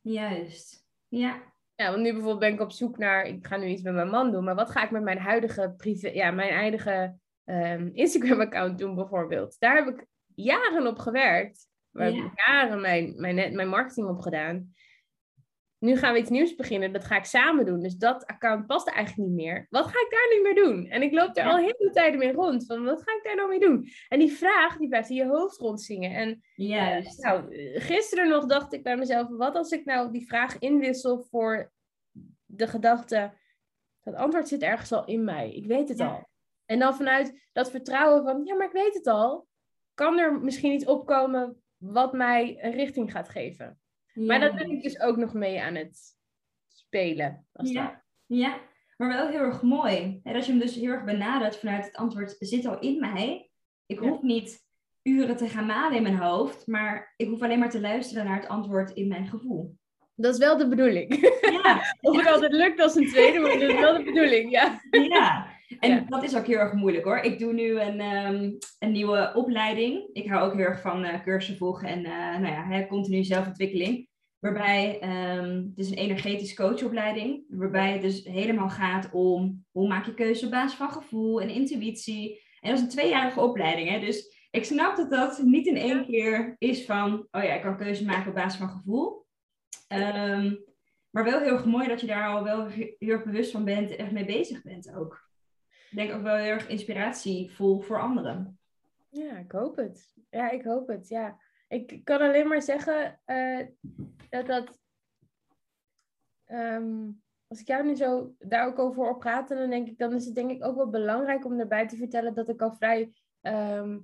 Juist. Ja. Ja, want nu bijvoorbeeld ben ik op zoek naar, ik ga nu iets met mijn man doen, maar wat ga ik met mijn huidige privé, ja, mijn eigen ehm, Instagram-account doen bijvoorbeeld? Daar heb ik jaren op gewerkt. Waar heb Ja. ik jaren mijn, mijn, net- mijn marketing op gedaan. Nu gaan we iets nieuws beginnen, dat ga ik samen doen. Dus dat account past eigenlijk niet meer. Wat ga ik daar nu meer doen? En ik loop er al heel veel tijden mee rond. Van wat ga ik daar nou mee doen? En die vraag, die blijft in je hoofd rondzingen. En Juist. nou, eh, gisteren nog dacht ik bij mezelf, wat als ik nou die vraag inwissel voor de gedachte, dat antwoord zit ergens al in mij, ik weet het Ja. al. En dan vanuit dat vertrouwen van, ja, maar ik weet het al, kan er misschien iets opkomen wat mij een richting gaat geven. Maar dat ben ik dus ook nog mee aan het spelen. Als het ware. Ja, ja, maar wel heel erg mooi. Hè, dat je hem dus heel erg benadert vanuit het antwoord zit al in mij. Ik Ja. hoef niet uren te gaan malen in mijn hoofd, maar ik hoef alleen maar te luisteren naar het antwoord in mijn gevoel. Dat is wel de bedoeling. Ja, of het altijd lukt als een tweede, maar dat is wel de bedoeling, ja. ja. En Ja. dat is ook heel erg moeilijk hoor. Ik doe nu een, ehm, een nieuwe opleiding. Ik hou ook heel erg van eh cursussen volgen en eh, nou ja, hè, continu zelfontwikkeling. Waarbij ehm, het is een energetisch coachopleiding. Waarbij het dus helemaal gaat om hoe maak je keuze op basis van gevoel en intuïtie. En dat is een tweejarige opleiding. Hè? Dus ik snap dat dat niet in één keer is van, oh ja, ik kan keuze maken op basis van gevoel. Ehm, maar wel heel erg mooi dat je daar al wel heel erg bewust van bent en echt mee bezig bent ook. Ik denk ook wel heel erg inspiratievol voor anderen. Ja, ik hoop het. Ja, ik hoop het. Ja. Ik kan alleen maar zeggen uh, dat dat. Ehm, als ik jou nu zo daar ook over hoor praten, dan denk ik, dan is het denk ik ook wel belangrijk om erbij te vertellen dat ik al vrij ehm,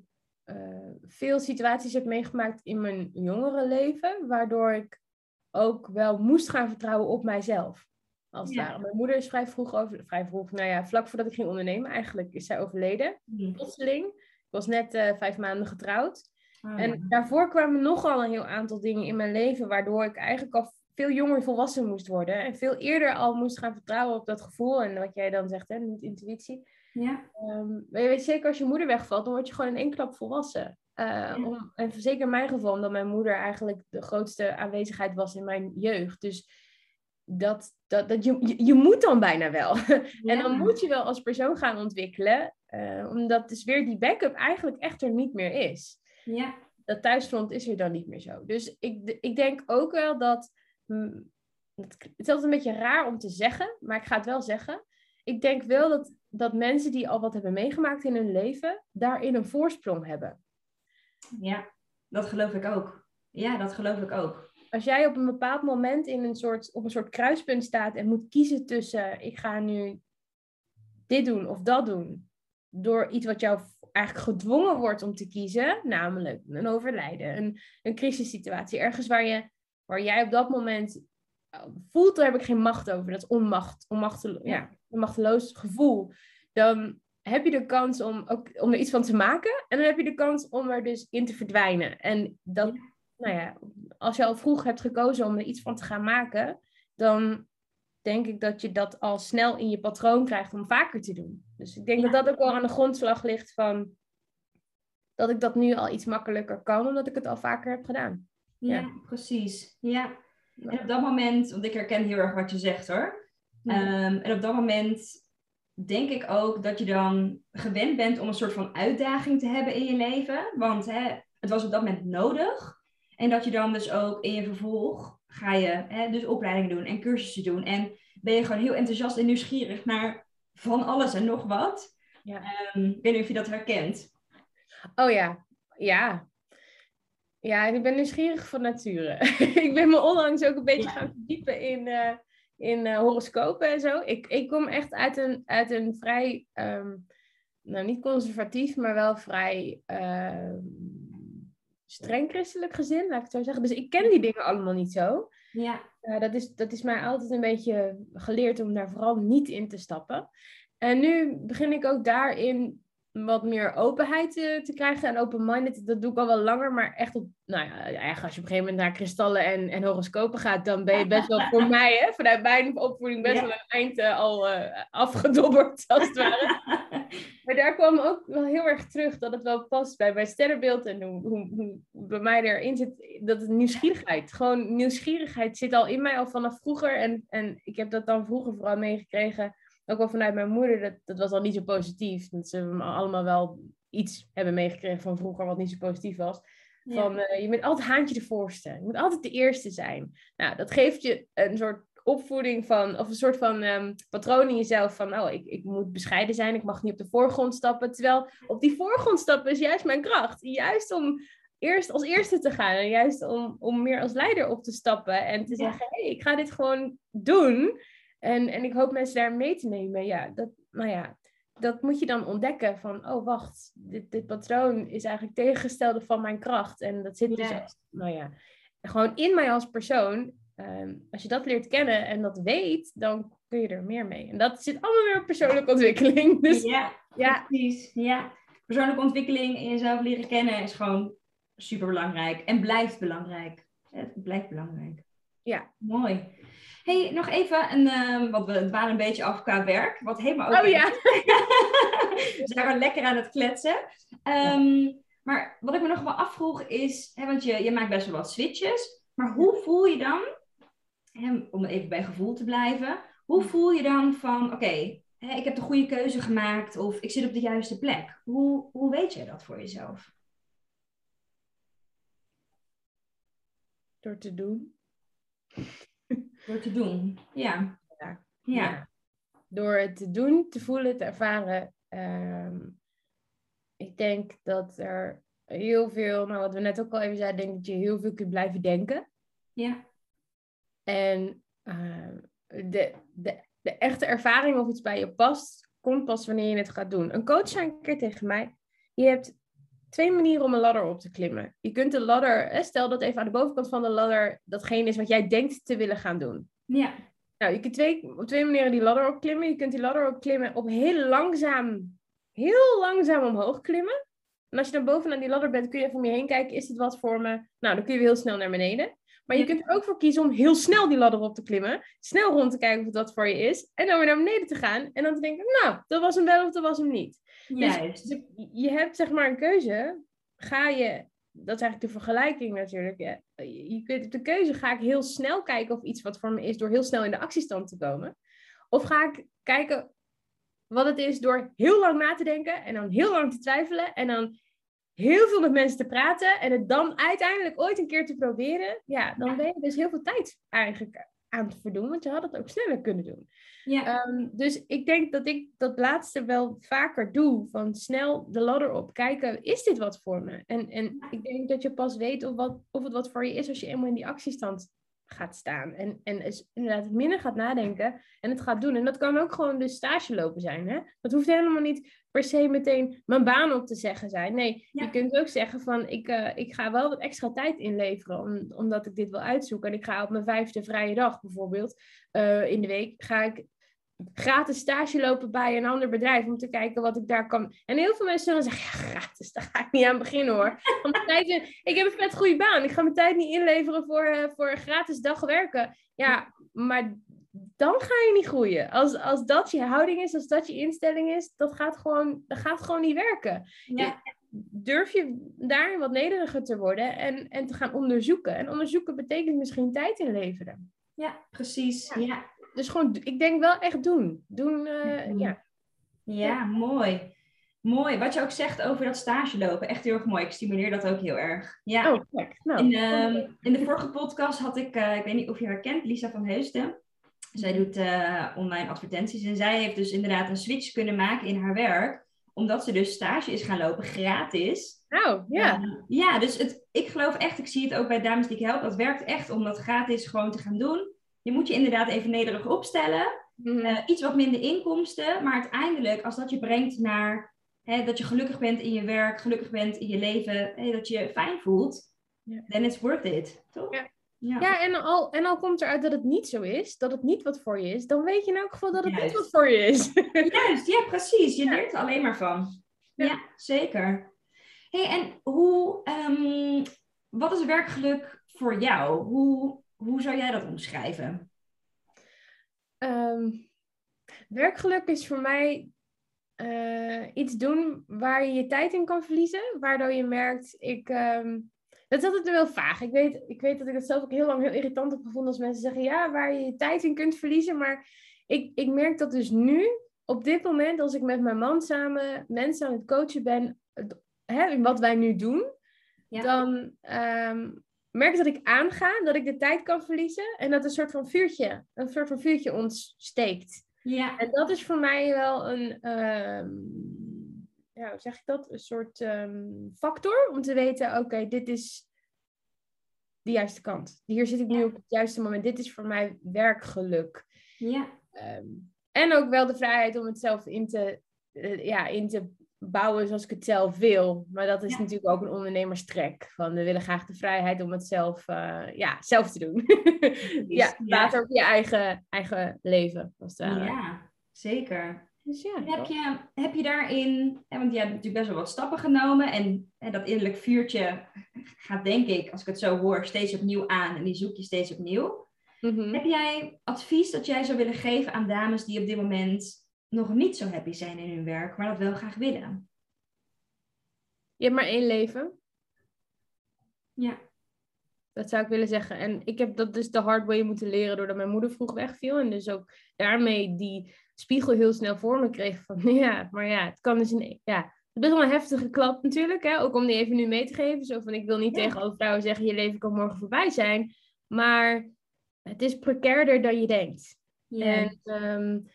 eh, veel situaties heb meegemaakt in mijn jongere leven, waardoor ik ook wel moest gaan vertrouwen op mijzelf. Als ware. Mijn moeder is vrij vroeg over, vrij vroeg, nou ja, vlak voordat ik ging ondernemen eigenlijk, is zij overleden. Mm. Plotseling. Ik was net uh, vijf maanden getrouwd. Oh, en daarvoor kwamen nogal een heel aantal dingen in mijn leven, waardoor ik eigenlijk al veel jonger volwassen moest worden. En veel eerder al moest gaan vertrouwen op dat gevoel. En wat jij dan zegt, hè, niet intuïtie. Ja. Um, maar je weet zeker, als je moeder wegvalt, dan word je gewoon in één klap volwassen. Uh, om, en zeker in mijn geval, omdat mijn moeder eigenlijk de grootste aanwezigheid was in mijn jeugd. Dus dat, dat, dat je, je, moet dan bijna wel. en dan moet je wel als persoon gaan ontwikkelen. Uh, omdat dus weer die backup eigenlijk echt er niet meer is. Ja. Dat thuisfront is er dan niet meer zo. Dus ik, ik denk ook wel dat. Mm, het is altijd een beetje raar om te zeggen, maar ik ga het wel zeggen. Ik denk wel dat, dat mensen die al wat hebben meegemaakt in hun leven, daarin een voorsprong hebben. Ja, dat geloof ik ook. Ja, dat geloof ik ook. Als jij op een bepaald moment in een soort, op een soort kruispunt staat en moet kiezen tussen ik ga nu dit doen of dat doen, door iets wat jou eigenlijk gedwongen wordt om te kiezen, namelijk een overlijden, een, een crisissituatie, ergens waar, je, waar jij op dat moment eh, voelt, daar heb ik geen macht over, dat onmacht, onmachtelo ja, een machteloos gevoel, dan heb je de kans om, ook, om er iets van te maken en dan heb je de kans om er dus in te verdwijnen. En dat, nou ja, als je al vroeg hebt gekozen om er iets van te gaan maken, dan denk ik dat je dat al snel in je patroon krijgt om vaker te doen. Dus ik denk dat dat ook wel aan de grondslag ligt van dat ik dat nu al iets makkelijker kan, omdat ik het al vaker heb gedaan. Ja, precies. Ja. En op dat moment, want ik herken heel erg wat je zegt hoor. Ehm, en op dat moment denk ik ook dat je dan gewend bent om een soort van uitdaging te hebben in je leven. Want hè, het was op dat moment nodig. En dat je dan dus ook in je vervolg ga je hè, dus opleidingen doen en cursussen doen. En ben je gewoon heel enthousiast en nieuwsgierig naar van alles en nog wat. Ja. Um, ik weet niet of je dat herkent. Oh ja, ja. Ja, ik ben nieuwsgierig van nature. ik ben me onlangs ook een beetje gaan verdiepen in, uh, in uh, horoscopen en zo. Ik, ik kom echt uit een, uit een vrij, um, nou niet conservatief, maar wel vrij uh, streng christelijk gezin, laat ik het zo zeggen. Dus ik ken die dingen allemaal niet zo. Ja. Uh, dat, is, dat is mij altijd een beetje geleerd om daar vooral niet in te stappen. En nu begin ik ook daarin wat meer openheid te, eh, te krijgen. En open-minded, dat doe ik al wel langer. Maar echt op, nou ja, eigenlijk als je op een gegeven moment naar kristallen en, en horoscopen gaat, dan ben je best wel voor mij, hè, vanuit mijn opvoeding, best wel een eind uh, al uh, afgedobberd, als het ware. maar daar kwam ook wel heel erg terug dat het wel past bij mijn sterrenbeeld en hoe, hoe, hoe bij mij erin zit, dat het nieuwsgierigheid, gewoon nieuwsgierigheid zit al in mij al vanaf vroeger. En, en ik heb dat dan vroeger vooral meegekregen ook wel vanuit mijn moeder, dat, dat was al niet zo positief. Dat ze allemaal wel iets hebben meegekregen van vroeger wat niet zo positief was. Van uh, je bent altijd haantje de voorste. Je moet altijd de eerste zijn. Nou, dat geeft je een soort opvoeding van, of een soort van um, patroon in jezelf van, oh, ik, ik moet bescheiden zijn, ik mag niet op de voorgrond stappen. Terwijl op die voorgrond stappen is juist mijn kracht. Juist om eerst als eerste te gaan en juist om, om meer als leider op te stappen en te zeggen, hé, hey, ik ga dit gewoon doen. En, en ik hoop mensen daar mee te nemen. Ja, dat, nou ja, dat moet je dan ontdekken van, oh wacht, dit, dit patroon is eigenlijk tegengestelde van mijn kracht. En dat zit dus, nou ja, gewoon in mij als persoon. Ehm, als je dat leert kennen en dat weet, dan kun je er meer mee. En dat zit allemaal weer op persoonlijke ontwikkeling. Dus, ja, ja, precies. Ja. Persoonlijke ontwikkeling in jezelf leren kennen is gewoon super belangrijk en blijft belangrijk. Het blijft belangrijk. Ja. Mooi hey, nog even, een, uh, want we dwalen een beetje af qua werk. Wat helemaal ook. Oh ja. we zijn lekker aan het kletsen. Um, maar wat ik me nog wel afvroeg is, hè, want je, je maakt best wel wat switches. Maar hoe voel je dan, om even bij gevoel te blijven, hoe voel je dan van, oké, ik heb de goede keuze gemaakt of ik zit op de juiste plek? Hoe, hoe weet je dat voor jezelf? Door te doen. Door te doen, ja. Ja. ja. Door het te doen, te voelen, te ervaren. Ehm, ik denk dat er heel veel, maar wat we net ook al even zeiden, denk dat je heel veel kunt blijven denken. Ja. En ehm, de, de, de echte ervaring of iets bij je past, komt pas wanneer je het gaat doen. Een coach zei een keer tegen mij, je hebt twee manieren om een ladder op te klimmen. Je kunt de ladder, stel dat even aan de bovenkant van de ladder datgene is wat jij denkt te willen gaan doen. Ja. Nou, je kunt twee, op twee manieren die ladder opklimmen. Je kunt die ladder opklimmen op heel langzaam, heel langzaam omhoog klimmen. En als je dan bovenaan die ladder bent, kun je even om je heen kijken. Is dit wat voor me? Nou, dan kun je weer heel snel naar beneden. Maar je kunt er ook voor kiezen om heel snel die ladder op te klimmen. Snel rond te kijken of wat voor je is. En dan weer naar beneden te gaan. En dan te denken, nou, dat was hem wel of dat was hem niet. Juist. Dus je- hebt zeg maar een keuze. Ga je, dat is eigenlijk de vergelijking natuurlijk. ja. Je je kunt de keuze, ga ik heel snel kijken of iets wat voor me is door heel snel in de actiestand te komen? Of ga ik kijken wat het is door heel lang na te denken en dan heel lang te twijfelen en dan heel veel met mensen te praten en het dan uiteindelijk ooit een keer te proberen? Ja, dan ben je dus heel veel tijd eigenlijk aan het verdoen, want je had het ook sneller kunnen doen. Ja. Ehm, dus ik denk dat ik dat laatste wel vaker doe. Van snel de ladder op. Kijken, is dit wat voor me? En, en ik denk dat je pas weet of, wat, of het wat voor je is als je eenmaal in die actiestand gaat staan. En, en is inderdaad minder gaat nadenken en het gaat doen. En dat kan ook gewoon dus stage lopen zijn. Hè? Dat hoeft helemaal niet per se meteen mijn baan op te zeggen zijn. Nee, Ja. je kunt ook zeggen van ik, eh, ik ga wel wat extra tijd inleveren. Om, omdat ik dit wil uitzoeken. En ik ga op mijn vijfde vrije dag bijvoorbeeld eh, in de week ga ik gratis stage lopen bij een ander bedrijf om te kijken wat ik daar kan. En heel veel mensen zullen zeggen, ja, gratis, daar ga ik niet aan beginnen hoor. Want tijd ik heb een vet goede baan. Ik ga mijn tijd niet inleveren voor, eh, voor een gratis dag werken. Ja, maar dan ga je niet groeien. Als, als dat je houding is, als dat je instelling is, dat gaat gewoon, dat gaat gewoon niet werken. Ja. Durf je daarin wat nederiger te worden en, en te gaan onderzoeken. En onderzoeken betekent misschien tijd inleveren. ja, precies. Ja. Dus gewoon, ik denk wel echt doen. Doen, eh, Mhm. ja. Ja, mooi. Mooi. Wat je ook zegt over dat stage lopen. Echt heel erg mooi. Ik stimuleer dat ook heel erg. Ja. Oh, kijk. Nou, In, ehm, in de vorige podcast had ik, eh, ik weet niet of je haar kent, Lisa van Heusden. Zij doet eh, online advertenties en zij heeft dus inderdaad een switch kunnen maken in haar werk. Omdat ze dus stage is gaan lopen, gratis. nou, ja. Ehm, ja, dus het, ik geloof echt, ik zie het ook bij dames die ik help, dat werkt echt om dat gratis gewoon te gaan doen. Je moet je inderdaad even nederig opstellen. Mhm. Eh, iets wat minder inkomsten, maar uiteindelijk, als dat je brengt naar hè, dat je gelukkig bent in je werk, gelukkig bent in je leven, hè, dat je je fijn voelt, Ja. then it's worth it, toch? Ja. Ja. ja, en al, en al komt eruit dat het niet zo is, dat het niet wat voor je is, dan weet je in elk geval dat het Juist. niet wat voor je is. Juist, ja, precies. Je Ja. leert er alleen maar van. Ja, Ja. zeker. hey, en hoe, ehm, wat is werkgeluk voor jou? Hoe, hoe zou jij dat omschrijven? Ehm, werkgeluk is voor mij eh, iets doen waar je je tijd in kan verliezen. Waardoor je merkt, ik. ehm, dat is altijd wel vaag. Ik weet, ik weet dat ik het zelf ook heel lang heel irritant heb gevonden als mensen zeggen ja, waar je je tijd in kunt verliezen. Maar ik, ik merk dat dus nu, op dit moment, als ik met mijn man samen mensen aan het coachen ben, hè, in wat wij nu doen, Ja. dan ehm, merk dat ik aanga, dat ik de tijd kan verliezen en dat een soort van vuurtje, een soort van vuurtje ontsteekt. Ja, En dat is voor mij wel een, ehm, ja, hoe zeg ik dat? Een soort ehm, factor om te weten, oké, dit is de juiste kant. Hier zit ik nu Ja. op het juiste moment. Dit is voor mij werkgeluk. ja, Ehm, en ook wel de vrijheid om het zelf in te, eh, ja, in te bouwen zoals ik het zelf wil. Maar dat is Ja. natuurlijk ook een ondernemerstrek. Van we willen graag de vrijheid om het zelf, eh, ja, zelf te doen. ja, later op je eigen, eigen leven. Als het ware. ja, zeker. Dus ja, Heb je, heb je daarin, hè, want je hebt natuurlijk best wel wat stappen genomen en dat innerlijk vuurtje gaat denk ik, als ik het zo hoor, steeds opnieuw aan en die zoek je steeds opnieuw. Mhm. Heb jij advies dat jij zou willen geven aan dames die op dit moment nog niet zo happy zijn in hun werk, maar dat wel graag willen? Je hebt maar één leven. Ja, Dat zou ik willen zeggen. En ik heb dat dus de hard way moeten leren doordat mijn moeder vroeg wegviel. En dus ook daarmee die spiegel heel snel voor me kreeg van ja, maar ja, het kan dus in, ja, best wel een heftige klap natuurlijk, hè? ook om die even nu mee te geven. Zo van, ik wil niet Ja. tegen alle vrouwen zeggen, je leven kan morgen voorbij zijn. Maar het is precairder dan je denkt. En ehm, eh,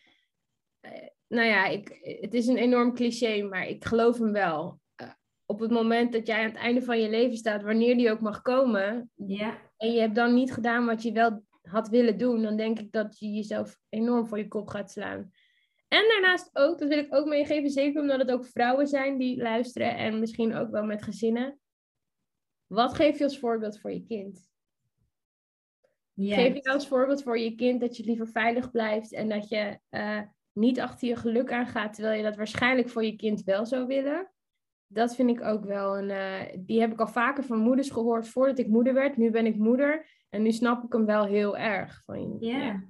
nou ja, ik, het is een enorm cliché, maar ik geloof hem wel. Eh, op het moment dat jij aan het einde van je leven staat, wanneer die ook mag komen, ja. en je hebt dan niet gedaan wat je wel had willen doen, dan denk ik dat je jezelf enorm voor je kop gaat slaan. En daarnaast ook, dat wil ik ook meegeven, zeker omdat het ook vrouwen zijn die luisteren en misschien ook wel met gezinnen. Wat geef je als voorbeeld voor je kind? Geef je nou als voorbeeld voor je kind dat je liever veilig blijft en dat je eh, niet achter je geluk aangaat, terwijl je dat waarschijnlijk voor je kind wel zou willen? Dat vind ik ook wel een. eh, die heb ik al vaker van moeders gehoord voordat ik moeder werd. Nu ben ik moeder en nu snap ik hem wel heel erg. Van, Ja,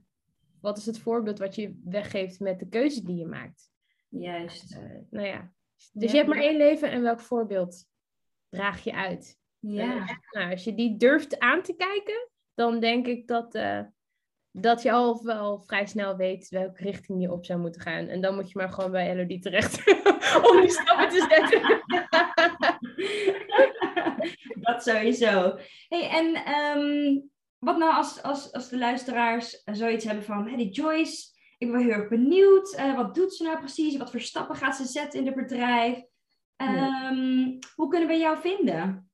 wat is het voorbeeld wat je weggeeft met de keuze die je maakt? juist. Eh, nou ja. Dus Ja. je hebt maar één leven en welk voorbeeld draag je uit? Ja, Nou, als je die durft aan te kijken, dan denk ik dat, eh, dat je al wel vrij snel weet welke richting je op zou moeten gaan. En dan moet je maar gewoon bij Elodie terecht om die stappen te zetten. dat sowieso. Hey, en ehm, wat nou als, als, als de luisteraars zoiets hebben van, hey, die Joyce, ik ben heel erg benieuwd. eh, wat doet ze nou precies? Wat voor stappen gaat ze zetten in het bedrijf? Ehm, Hoe kunnen we jou vinden?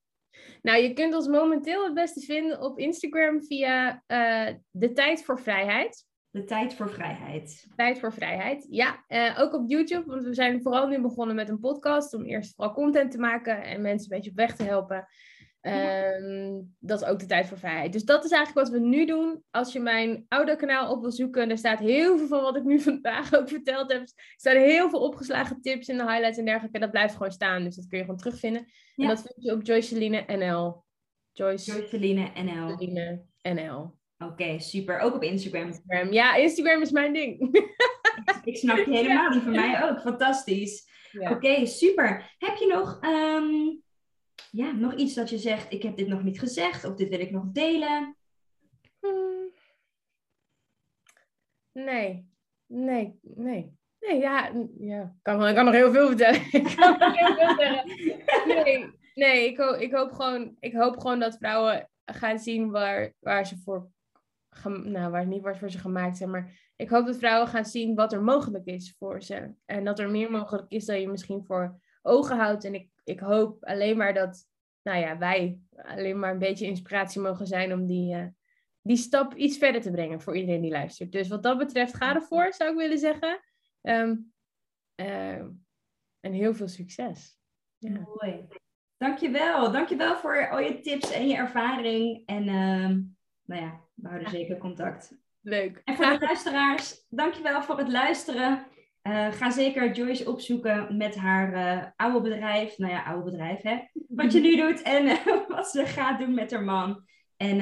Nou, je kunt ons momenteel het beste vinden op Instagram via eh, De Tijd voor Vrijheid. De tijd voor vrijheid. Tijd voor Vrijheid. Ja, eh, ook op YouTube, want we zijn vooral nu begonnen met een podcast om eerst vooral content te maken en mensen een beetje op weg te helpen. Ehm, Dat is ook de Tijd voor Vrijheid. Dus dat is eigenlijk wat we nu doen. Als je mijn oude kanaal op wil zoeken, daar staat heel veel van wat ik nu vandaag ook verteld heb. Er staan heel veel opgeslagen tips in de highlights en dergelijke. Dat blijft gewoon staan, dus dat kun je gewoon terugvinden. Ja. En dat vind je op Joyceline NL. Joyce Joyceline NL. Joyceline NL. Oké, super. Ook op Instagram. Instagram. Ja, Instagram is mijn ding. Ik snap je helemaal. Die van mij ook. Fantastisch. Ja. Oké, super. Heb je nog, ehm, ja, nog iets dat je zegt, ik heb dit nog niet gezegd of dit wil ik nog delen? Hmm. Nee, nee, nee. Nee, ja, ja. Kan, ik kan nog heel veel vertellen. ik kan nog heel veel zeggen. Nee, nee ik, ik, hoop gewoon, ik hoop gewoon dat vrouwen gaan zien waar, waar ze voor... Nou, waar, niet waar voor ze gemaakt zijn, maar ik hoop dat vrouwen gaan zien wat er mogelijk is voor ze. En dat er meer mogelijk is dan je misschien voor ogen houdt. En ik, ik hoop alleen maar dat, nou ja, wij alleen maar een beetje inspiratie mogen zijn om die... eh, die stap iets verder te brengen voor iedereen die luistert. Dus wat dat betreft, ga ervoor, zou ik willen zeggen. Ehm, ehm, en heel veel succes. Ja. Mooi. Dankjewel. Dankjewel voor al je tips en je ervaring. En ehm, nou ja, we houden zeker contact. Leuk. En voor de luisteraars, dankjewel voor het luisteren. Eh, ga zeker Joyce opzoeken met haar eh, oude bedrijf. Nou ja, oude bedrijf, hè. Wat je nu doet en eh, wat ze gaat doen met haar man. En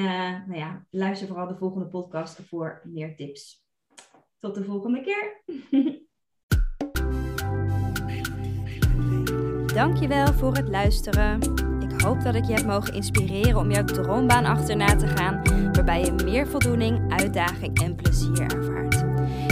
nou ja, luister vooral de volgende podcast voor meer tips. Tot de volgende keer. Dankjewel voor het luisteren. Ik hoop dat ik je heb mogen inspireren om jouw droombaan achterna te gaan, waarbij je meer voldoening, uitdaging en plezier ervaart.